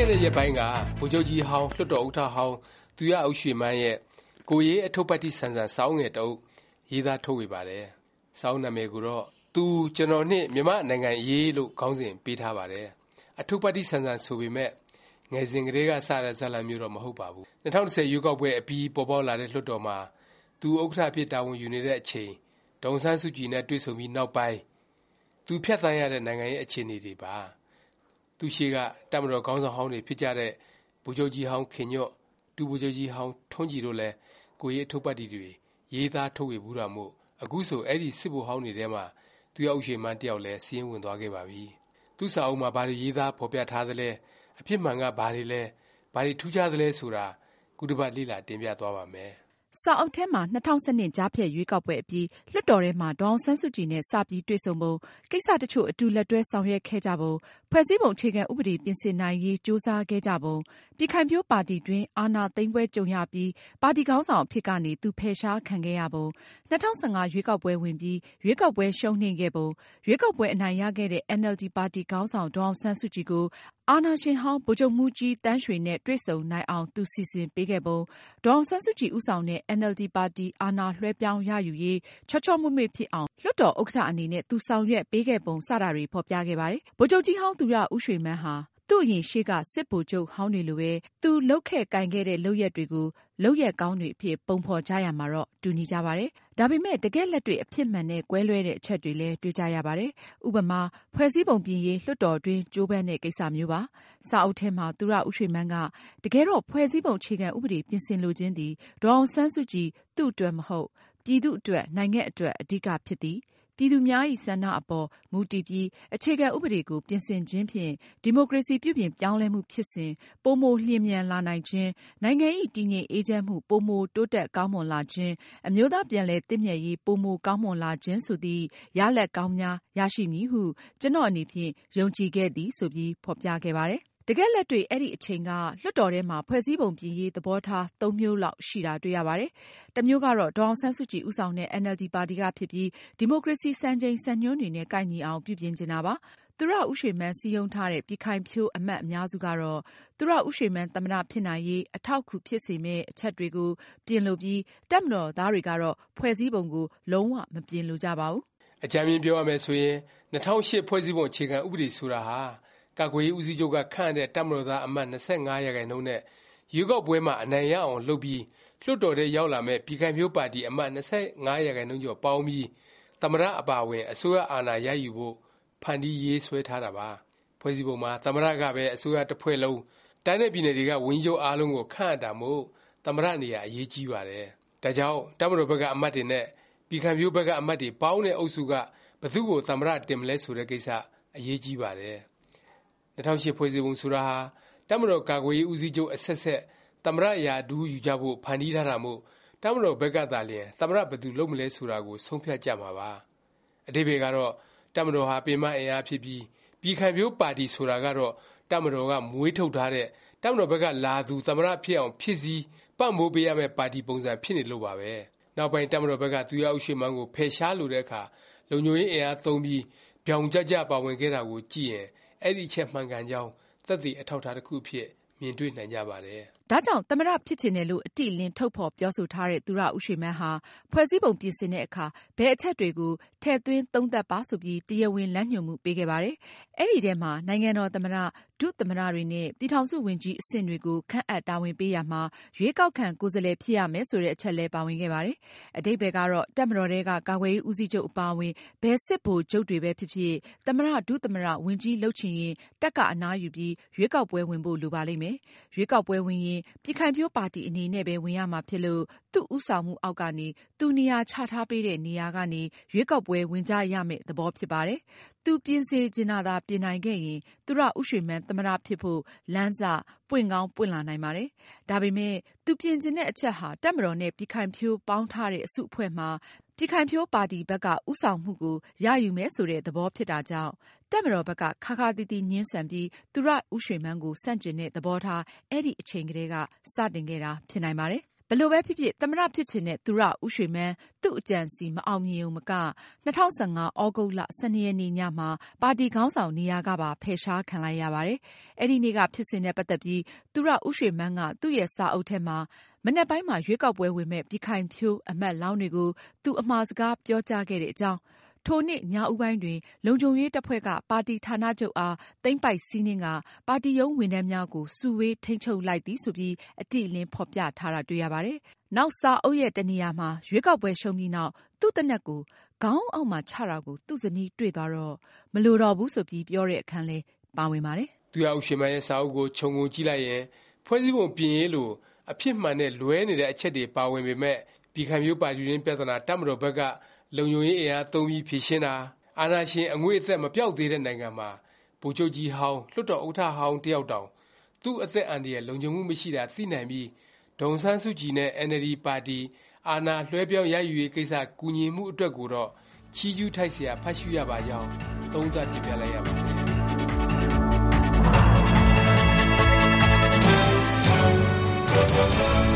ခဲ့တဲ့ရက်ပိုင်းကဗိုလ်ချုပ်ကြီးဟောင်း၊လွှတ်တော်ဥက္ကဌဟောင်းသူရဦးရွှေမန်းရဲ့ကိုယ်ရေးအထုပ္ပတ္တိဆန်ဆန်စာအုပ်ငယ်တစ်အုပ်ရေးသားထုတ်ဝေပါတယ်။စာအုပ်နာမည်ကိုတော့“သူ၊ကျွန်တော်နှင့်မြန်မာ့နိုင်ငံအရေး”လို့ခေါင်းစဉ်ပေးထားပါတယ်။အထုပ္ပတ္တိဆန်ဆန်ဆိုပေမယ့်ငယ်စဉ်ကတည်းကစတဲ့ဇာတ်လမ်းမျိုးတော့မဟုတ်ပါဘူး။၂၀၁၀ရွေးကောက်ပွဲအပြီးပေါ်ပေါက်လာတဲ့လွှတ်တော်မှာသူဥက္ကဌအဖြစ်တာဝန်ယူနေတဲ့အချိန်ဒေါ်အောင်ဆန်းစုကြည်နဲ့တွေ့ဆုံပြီးနောက်ပိုင်းသူဖြတ်သန်းရတဲ့နိုင်ငံရေးအခြေအနေတွေပါ။ သူ့ရှေ့ကတပ်မတော်ခေါင်းဆောင်ဟောင်းတွေဖြစ်ကြတဲ့ဗိုလ်ချုပ်ကြီးဟောင်းခင်ညွန့်၊ဒုဗိုလ်ချုပ်ကြီးဟောင်းထွန်းကြည်တို့လည်းကိုယ်ရေးအထုပ္ပတ္တိတွေရေးသားထုတ်ဝေဖူးတာမို့အခုဆိုအဲဒီစစ်ဗိုလ်ဟောင်းတွေထဲမှာသူရဦးရွှေမန်းတစ်ယောက်လည်းစာရင်းဝင်သွားခဲ့ပါပြီ။သူ့စာအုပ်မှာဘာတွေရေးသားဖော်ပြထားသလဲ၊အဖြစ်မှန်ကဘာတွေလဲ၊ဘာတွေထူးခြားသလဲဆိုတာခုတစ်ပတ်လေ့လာတင်ပြသွားပါ့မယ်။ စာအုပ်ထဲမှာ ၂၀၁၂ ကြားဖြတ်ရွေးကောက်ပွဲအပြီး လွှတ်တော်ထဲမှာ ဒေါ်အောင်ဆန်းစုကြည်နဲ့ စပြီးတွေ့ဆုံပုံ၊ကိစ္စ တစ်ချို့ အတူလက်တွဲ ဆောင်ရွက်ခဲ့ကြပုံ၊ဖွဲ့စည်းပုံ အခြေခံဥပဒေ ပြင်ဆင်နိုင်ရေး ကြိုးစားခဲ့ကြပုံ၊ပြည်ခိုင်ဖြိုးပါတီတွင်း အာဏာသိမ်းပွဲကြုံရပြီး ပါတီခေါင်းဆောင်အဖြစ်ကနေ သူ ဖယ်ရှားခံခဲ့ရပုံ၊၂၀၁၅ ရွေးကောက်ပွဲဝင်ပြီး ရွေးကောက်ပွဲ ရှုံးနိမ့်ခဲ့ပုံ၊ရွေးကောက်ပွဲ အနိုင်ရခဲ့တဲ့ အင်န်အယ်လ်ဒီ ပါတီခေါင်းဆောင် ဒေါ်အောင်ဆန်းစုကြည်ကို အာဏာရှင်ဟောင်းဗိုလ်ချုပ်မှူးကြီးသန်းရွှေနဲ့ တွေ့ဆုံနိုင်အောင် သူစီစဉ်ပေးခဲ့ပုံ၊ဒေါ်အောင်ဆန်းစုကြည်ဦးဆောင်တဲ့အင်န်အယ်လ်ဒီပါတီ အာဏာလွဲှပြောင်းရယူရေး ချောချောမွေ့မွေ့ဖြစ်အောင် လွှတ်တော်ဥက္ကဌအနေနဲ့ သူဆောင်ရွက်ပေးခဲ့ပုံ စတာတွေ ဖော်ပြခဲ့ပါတယ်။ဗိုလ်ချုပ်ကြီးဟောင်း သူရဦးရွှေမန်းဟာ သူ့အရင်ရှေ့ကစစ်ဗိုလ်ချုပ်ဟောင်းတွေလိုပဲ သူလုပ်ခဲ့ကိုင်ခဲ့တဲ့ လုပ်ရပ်တွေကို လုပ်ရပ်ကောင်းတွေအဖြစ် ပုံဖော်ကြရာမှာတော့ တူညီကြပါတယ်။ဒါပေမယ့် တကယ့်လက်တွေ့ အဖြစ်မှန်နဲ့ ကွဲလွဲတဲ့ အချက်တွေလည်း တွေ့ကြရပါတယ်။ဥပမာ ဖွဲ့စည်းပုံပြင်ရေး လွှတ်တော်တွင်း ကြိုးပမ်းတဲ့ ကိစ္စမျိုးပါ။စာအုပ်ထဲမှာ သူရဦးရွှေမန်းက တကယ်တော့ ဖွဲ့စည်းပုံ အခြေခံဥပဒေ ပြင်ဆင်လိုခြင်းသည် ဒေါ်အောင်ဆန်းစုကြည် သူ့အတွက်မဟုတ် ပြည်သူ့အတွက် နိုင်ငံအတွက် အဓိက ဖြစ်သည် ပြည်သူများ၏ဆန္ဒအပေါ် မူတည်ပြီး အခြေခံဥပဒေကို ပြင်ဆင်ခြင်းဖြင့် ဒီမိုကရေစီ ပြုပြင်ပြောင်းလဲမှုဖြစ်စဉ် ပိုမိုလျင်မြန်လာနိုင်ခြင်း၊နိုင်ငံ၏တည်ငြိမ်အေးချမ်းမှု ပိုမိုတိုးတက်ကောင်းမွန်လာခြင်း၊အမျိုးသားပြန်လည်သင့်မြတ်ရေး ပိုမိုကောင်းမွန်လာခြင်း ဆိုသည့် ရလာဒ်ကောင်းများ ရရှိမည်ဟု ကျွန်တော့်အနေဖြင့် ယုံကြည်ခဲ့သည် ဆိုပြီး ဖော်ပြခဲ့ပါတယ် တကယ့်လက်တွေ့ အဲဒီအချိန်က လွှတ်တော်ထဲမှာ ဖွဲ့စည်းပုံပြင်ရေး သဘောထား သုံးမျိုးလောက် ရှိတာ တွေ့ရပါတယ်။တစ်မျိုးကတော့ ဒေါ်အောင်ဆန်းစုကြည် ဦးဆောင်တဲ့အင်န်အယ်လ်ဒီပါတီကဖြစ်ပြီး ဒီမိုကရေစီ စံချိန်စံညွှန်းတွေနဲ့ ကိုက်ညီအောင် ပြုပြင်ချင်တာပါ။သူရဦးရွှေမန်း စည်းရုံးထားတဲ့ ပြည်ခိုင်ဖြိုး အမတ်အများစုကတော့ သူရဦးရွှေမန်း သမ္မတ ဖြစ်နိုင်ရေး အထောက်အကူ ဖြစ်စေမယ့် အချက်တွေကို ပြင်လိုပြီး တပ်မတော်သားတွေကတော့ ဖွဲ့စည်းပုံကို လုံးဝမပြင်လိုကြပါဘူး။အကြမ်းဖျဉ်းပြောရမယ်ဆိုရင် ၂၀၀၈ ဖွဲ့စည်းပုံ အခြေခံ ဥပဒေ ဆိုတာဟာ ကာကွယ်ရေးဦးစီးချုပ်ကခန့်အပ်တဲ့တပ်မတော်သားအမတ်၂၅ရာခိုင်နှုန်းနဲ့ရွေးကောက်ပွဲမှာအနိုင်ရအောင်လုပ်ပြီးလွှတ်တော်ထဲရောက်လာမယ့်ပြည်ခိုင်ဖြိုးပါတီအမတ်၂၅ရာခိုင်နှုန်းကျော်ပေါင်းပြီးသမ္မတအပါအဝင်အစိုးရအာဏာရယူဖို့ဖန်တီးရေးဆွဲထားတာပါ။ဖွဲ့စည်းပုံမှာသမ္မတကပဲအစိုးရတစ်ဖွဲ့လုံး၊တိုင်းနဲ့ပြည်နယ်တွေကဝန်ကြီးချုပ်အားလုံးကိုခန့်အပ်တာမို့သမ္မတနေရာအရေးကြီးပါတယ်။ဒါကြောင့်တပ်မတော်ဘက်ကအမတ်တွေနဲ့ပြည်ခိုင်ဖြိုးဘက်ကအမတ်တွေပေါင်းတဲ့အုပ်စုကဘယ်သူ့ကိုသမ္မတတင်မလဲဆိုတဲ့ကိစ္စအရေးကြီးပါတယ် ၂၀၀၈ဖွဲ့စည်းပုံဆိုတာဟာတပ်မတော်ကာကွယ်ရေးဦးစီးချုပ်အဆက်ဆက်သမ္မတရာထူးယူကြဖို့ဖန်တီးထားတာမို့တပ်မတော်ဘက်ကသာလျင်သမ္မတဘယ်သူလုပ်မလဲဆိုတာကိုဆုံးဖြတ်ကြမှာပါ။အဓိပ္ပါယ်ကတော့တပ်မတော်ဟာပင်မအင်အားဖြစ်ပြီးပြည်ခိုင်ဖြိုးပါတီဆိုတာကတော့တပ်မတော်ကမွေးထုတ်ထားတဲ့တပ်မတော်ဘက်ကလာသူသမ္မတဖြစ်အောင်ဖြစ်စည်းပံ့ပိုးပေးရမယ့်ပါတီပုံစံဖြစ်နေလို့ပါပဲ။နောက်ပိုင်းတပ်မတော်ဘက်ကသူရဦးရွှေမန်းကိုဖယ်ရှားလိုတဲ့အခါလုံခြုံရေးအင်အားသုံးပြီးဗြောင်ကျကျပါဝင်ခဲ့တာကိုကြည့်ရင် အဲဒီအချက်မှန်ကန်ကြောင်းသက်သေအထောက်အထားတစ်ခုအဖြစ်မြင်တွေ့နိုင်ကြပါတယ်။ ဒါကြောင့် သမ္မတ ဖြစ်ချင်တယ်လို့ အတိအလင်း ထုတ်ဖော်ပြောဆိုထားတဲ့ သူရဦးရွှေမန်းဟာ ဖွဲ့စည်းပုံပြင်ဆင်တဲ့အခါ ဘယ်အချက်တွေကို ထည့်သွင်းသုံးသပ်ပါ ဆိုပြီး တရားဝင် လမ်းညွှန်မှု ပေးခဲ့ပါတယ်။အဲဒီထဲမှာ နိုင်ငံတော်သမ္မတ၊ဒုသမ္မတတွေနဲ့ ပြည်ထောင်စုဝန်ကြီး အဆင့်တွေကို ခန့်အပ်တာဝန်ပေးရာမှာ ရွေးကောက်ခံ ကိုယ်စားလှယ် ဖြစ်ရမယ် ဆိုတဲ့ အချက်လည်း ပါဝင်ခဲ့ပါတယ်။အဓိပ္ပါယ်ကတော့ တပ်မတော်ထဲက ကာကွယ်ရေး ဦးစီးချုပ် အပါအဝင် ဘယ်စစ်ဗိုလ်ချုပ်တွေပဲဖြစ်ဖြစ် သမ္မတ၊ဒုသမ္မတ၊ဝန်ကြီး လုပ်ချင်ရင် တပ်က အနားယူပြီး ရွေးကောက်ပွဲဝင်ဖို့ လိုပါလိမ့်မယ်။ရွေးကောက်ပွဲဝင်ရင်ပြည်ခိုင်ဖြိုးပါတီအနေနဲ့ပဲ ဝင်ရမှာဖြစ်လို့ သူ့ဦးဆောင်မှုအောက်ကနေ သူနေရာချထားပေးတဲ့ နေရာကနေ ရွေးကောက်ပွဲဝင်ကြရမယ့် သဘောဖြစ်ပါတယ်။သူပြင်စေချင်တာသာ ပြင်နိုင်ခဲ့ရင် သူရဦးရွှေမန်း သမ္မတ ဖြစ်ဖို့ လမ်းစ ပွင့်ကောင်း ပွင့်လာနိုင်ပါတယ်။ဒါပေမယ့် သူပြင်ချင်တဲ့ အချက်ဟာ တပ်မတော်နဲ့ ပြည်ခိုင်ဖြိုး ပေါင်းထားတဲ့ အစုအဖွဲ့မှာ ပြည်ခိုင်ဖြိုးပါတီဘက်က ဦးဆောင်မှုကို ရယူမယ် ဆိုတဲ့ သဘောဖြစ်တာကြောင့် တပ်မတော်ဘက်က ခါးခါးသီးသီး ငြင်းဆန်ပြီး သူရဦးရွှေမန်းကို ဆန့်ကျင်တဲ့ သဘောထား အဲဒီအချိန်ကတည်းက စတင်ခဲ့တာ ဖြစ်နိုင်ပါတယ်။ ဘယ်လိုပဲဖြစ်ဖြစ် သမ္မတဖြစ်ချင်တဲ့ သူရဦးရွှေမန်း သူ့အကြံအစည် မအောင်မြင်ရုံမက ၂၀၁၅ သြဂုတ်လ ၁၂ ရက်နေ့ညမှာ ပါတီခေါင်းဆောင်နေရာကပါ ဖယ်ရှားခံလိုက်ရပါတယ်။အဲဒီနေ့က ဖြစ်စဉ်နဲ့ ပတ်သက်ပြီး သူရဦးရွှေမန်းက သူ့ရဲ့ စာအုပ်ထဲမှာ မနက်ပိုင်းမှာ ရွေးကောက်ပွဲဝင်မယ့် ပြည်ခိုင်ဖြိုး အမတ်လောင်းတွေကို သူ အမှာစကား ပြောကြားခဲ့တဲ့အကြောင်း၊ ထိုနေ့ ညဦးပိုင်းတွင် လုံခြုံရေးတပ်ဖွဲ့က ပါတီဌာနချုပ်အား သိမ်းပိုက်စီးနင်းကာ ပါတီရုံးဝန်ထမ်းများကို စုဝေး ထိန်းချုပ်လိုက်သည် ဆိုပြီး အတိအလင်း ဖော်ပြထားတာ တွေ့ရပါတယ်။နောက် စာအုပ်ရဲ့တစ်နေရာမှာ ရွေးကောက်ပွဲရှုံးပြီးနောက် သူ့သေနတ်ကို ခေါင်းအုံးအောက်မှာ ချတာကို သူ့ဇနီးတွေ့သွားတော့ မလိုတော့ဘူး ဆိုပြီး ပြောတဲ့အခန်းလည်း ပါဝင်ပါတယ်။သူရဦးရွှေမန်းရဲ့ စာအုပ်ကို ခြုံငုံကြည့်လိုက်ရင် ဖွဲ့စည်းပုံပြင်ရေးလို အဖြစ်မှန်နဲ့ လွဲနေတဲ့ အချက်တွေ ပါဝင်ပေမယ့် ပြည်ခိုင်ဖြိုးပါတီတွင်း ပြသနာ တပ်မတော်ဘက်က လုံခြုံရေးအင်အားသုံးပြီးဖြေရှင်းတာအာဏာရှင်အငွေ့အသက်မပြောက်သေးတဲ့နိုင်ငံမှာဗိုလ်ချုပ်ကြီးဟောင်းလွှတ်တော်ဥက္ကဋ္ဌဟောင်းတယောက်တောင်သူ့အသက်အန္တရာယ်လုံခြုံမှုမရှိတာသိနိုင်ပြီးဒုံဆန်းစုကြည်နဲ့ NLD ပါတီအာဏာလွှဲပြောင်းရယူရေးကိစ္စကူညီမှုအတွက်ကိုတော့ချီးကျူးထိုက်เสียဖတ်ရှုရပါကြောင်းသုံးသပ်တင်ပြလိုက်ရပါတယ်။